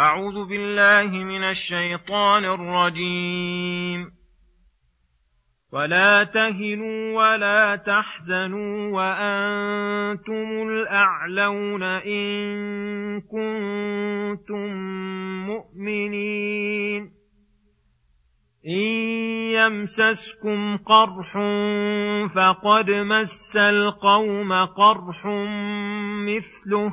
أعوذ بالله من الشيطان الرجيم. ولا تهنوا ولا تحزنوا وأنتم الأعلون إن كنتم مؤمنين. إن يمسسكم قرح فقد مس القوم قرح مثله.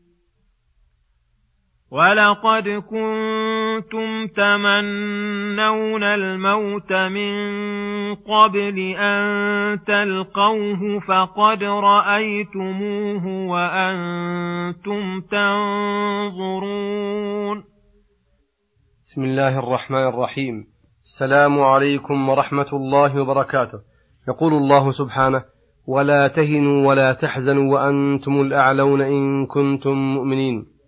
ولقد كنتم تمنون الموت من قبل ان تلقوه فقد رايتموه وأنتم تنظرون بسم الله الرحمن الرحيم. السلام عليكم ورحمة الله وبركاته. يقول الله سبحانه ولا تهنوا ولا تحزنوا وأنتم الأعلون إن كنتم مؤمنين.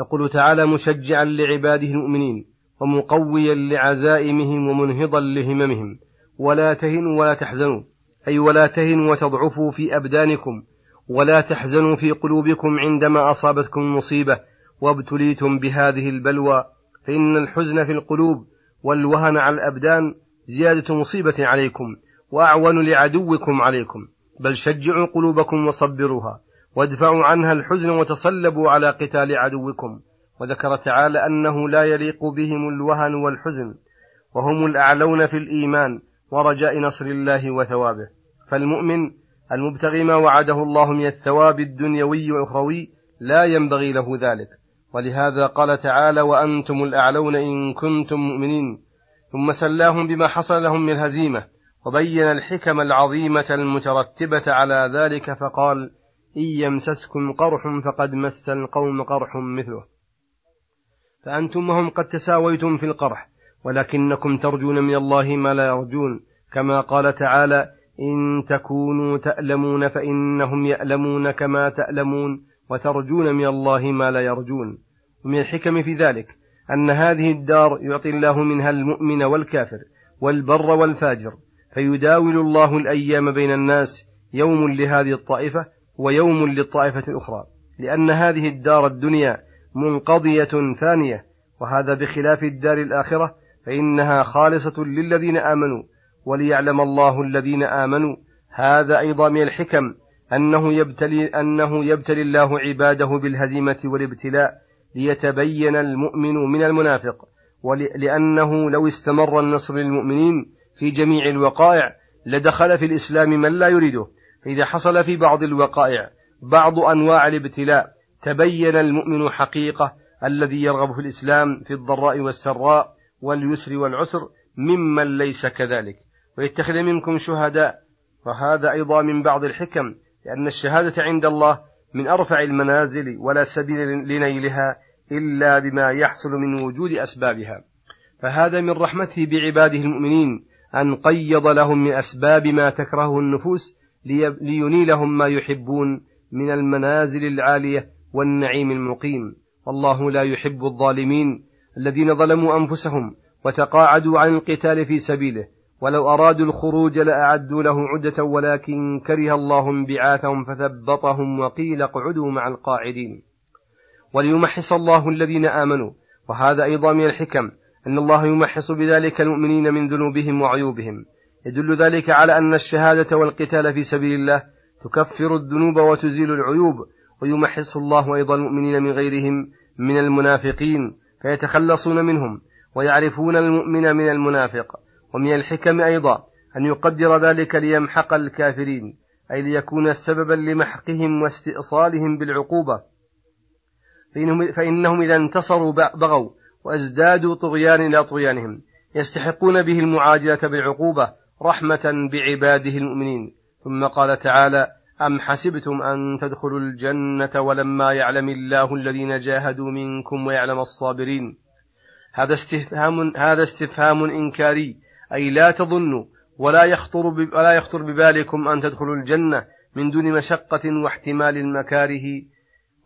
يقول تعالى مشجعا لعباده المؤمنين ومقويا لعزائمهم ومنهضا لهممهم. ولا تهنوا ولا تحزنوا. أي ولا تهنوا وتضعفوا في أبدانكم. ولا تحزنوا في قلوبكم عندما أصابتكم المصيبة وابتليتم بهذه البلوى. فإن الحزن في القلوب والوهن على الأبدان زيادة مصيبة عليكم وأعون لعدوكم عليكم. بل شجعوا قلوبكم وصبروها. وادفعوا عنها الحزن وتصلبوا على قتال عدوكم. وذكر تعالى أنه لا يليق بهم الوهن والحزن وهم الأعلون في الإيمان ورجاء نصر الله وثوابه. فالمؤمن المبتغي ما وعده الله من الثواب الدنيوي والأخروي لا ينبغي له ذلك. ولهذا قال تعالى وأنتم الأعلون إن كنتم مؤمنين ثم سلاهم بما حصل لهم من الهزيمة وبين الحكم العظيمة المترتبة على ذلك فقال إن يمسسكم قرح فقد مس القوم قرح مثله. فأنتم وهم قد تساويتم في القرح ولكنكم ترجون من الله ما لا يرجون. كما قال تعالى إن تكونوا تألمون فإنهم يألمون كما تألمون وترجون من الله ما لا يرجون. ومن الحكم في ذلك أن هذه الدار يعطي الله منها المؤمن والكافر والبر والفاجر فيداول الله الأيام بين الناس يوم لهذه الطائفة ويوم للطائفة الأخرى لأن هذه الدار الدنيا منقضية فانية وهذا بخلاف الدار الآخرة فإنها خالصة للذين آمنوا وليعلم الله الذين آمنوا. هذا أيضا من الحكم أنه يبتلي أنه يبتلي الله عباده بالهزيمة والابتلاء ليتبين المؤمن من المنافق ولأنه لو استمر النصر للمؤمنين في جميع الوقائع لدخل في الإسلام من لا يريده. فإذا حصل في بعض الوقائع بعض أنواع الابتلاء تبين المؤمن حقيقة الذي يرغب في الإسلام في الضراء والسراء واليسر والعسر ممن ليس كذلك. ويتخذ منكم شهداء وهذا أيضا من بعض الحكم لأن الشهادة عند الله من أرفع المنازل ولا سبيل لنيلها إلا بما يحصل من وجود أسبابها. فهذا من رحمته بعباده المؤمنين أن قيض لهم من أسباب ما تكرهه النفوس لينيلهم ما يحبون من المنازل العالية والنعيم المقيم. والله لا يحب الظالمين الذين ظلموا أنفسهم وتقاعدوا عن القتال في سبيله. ولو أرادوا الخروج لأعدوا له عدة ولكن كره الله انبعاثهم فثبطهم وقيل اقعدوا مع القاعدين. وليمحص الله الذين آمنوا. وهذا أيضا من الحكم أن الله يمحص بذلك المؤمنين من ذنوبهم وعيوبهم. يدل ذلك على أن الشهادة والقتال في سبيل الله تكفر الذنوب وتزيل العيوب ويمحص الله أيضا المؤمنين من غيرهم من المنافقين فيتخلصون منهم ويعرفون المؤمن من المنافق ومن الحكم أيضا أن يقدر ذلك ليمحق الكافرين أي ليكون سببا لمحقهم واستئصالهم بالعقوبة. فإنهم, فإنهم إذا انتصروا بغوا وازدادوا طغيان إلى طغيانهم يستحقون به المعاجلة بالعقوبة رحمة بعباده المؤمنين. ثم قال تعالى أم حسبتم أن تدخلوا الجنة ولما يعلم الله الذين جاهدوا منكم ويعلم الصابرين؟ هذا استفهام هذا استفهام إنكاري. أي لا تظنوا ولا يخطر ولا يخطر ببالكم أن تدخلوا الجنة من دون مشقة واحتمال المكاره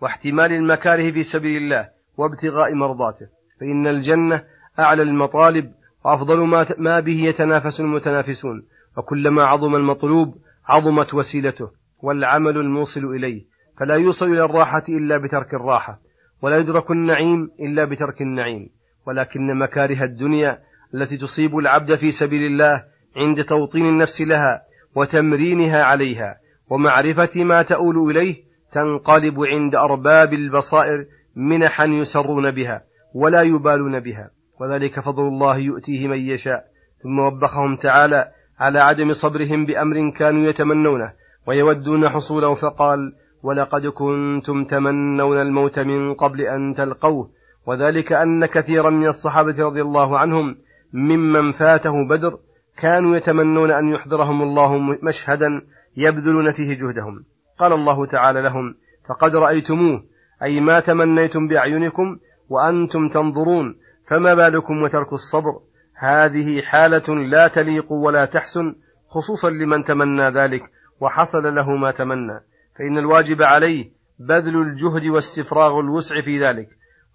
واحتمال المكاره في سبيل الله وابتغاء مرضاته. فإن الجنة أعلى المطالب وأفضل ما, ما به يتنافس المتنافسون. وكلما عظم المطلوب عظمت وسيلته والعمل الموصل إليه. فلا يوصل إلى الراحة إلا بترك الراحة ولا يدرك النعيم إلا بترك النعيم. ولكن مكاره الدنيا التي تصيب العبد في سبيل الله عند توطين النفس لها وتمرينها عليها ومعرفة ما تؤول إليه تنقلب عند أرباب البصائر منحا يسرون بها ولا يبالون بها. وذلك فضل الله يؤتيه من يشاء. ثم وبخهم تعالى على عدم صبرهم بأمر كانوا يتمنونه ويودون حصوله فقال ولقد كنتم تمنون الموت من قبل أن تلقوه وذلك أن كثيرا من الصحابة رضي الله عنهم ممن فاته بدر كانوا يتمنون أن يحضرهم الله مشهدا يبذلون فيه جهدهم. قال الله تعالى لهم فقد رأيتموه أي ما تمنيتم بأعينكم وأنتم تنظرون فما بالكم وترك الصبر؟ هذه حالة لا تليق ولا تحسن خصوصا لمن تمنى ذلك وحصل له ما تمنى. فإن الواجب عليه بذل الجهد واستفراغ الوسع في ذلك.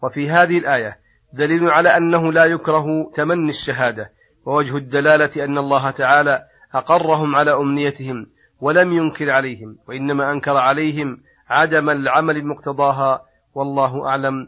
وفي هذه الآية دليل على أنه لا يكره تمني الشهادة ووجه الدلالة أن الله تعالى أقرهم على أمنيتهم ولم ينكر عليهم وإنما أنكر عليهم عدم العمل بمقتضاها والله أعلم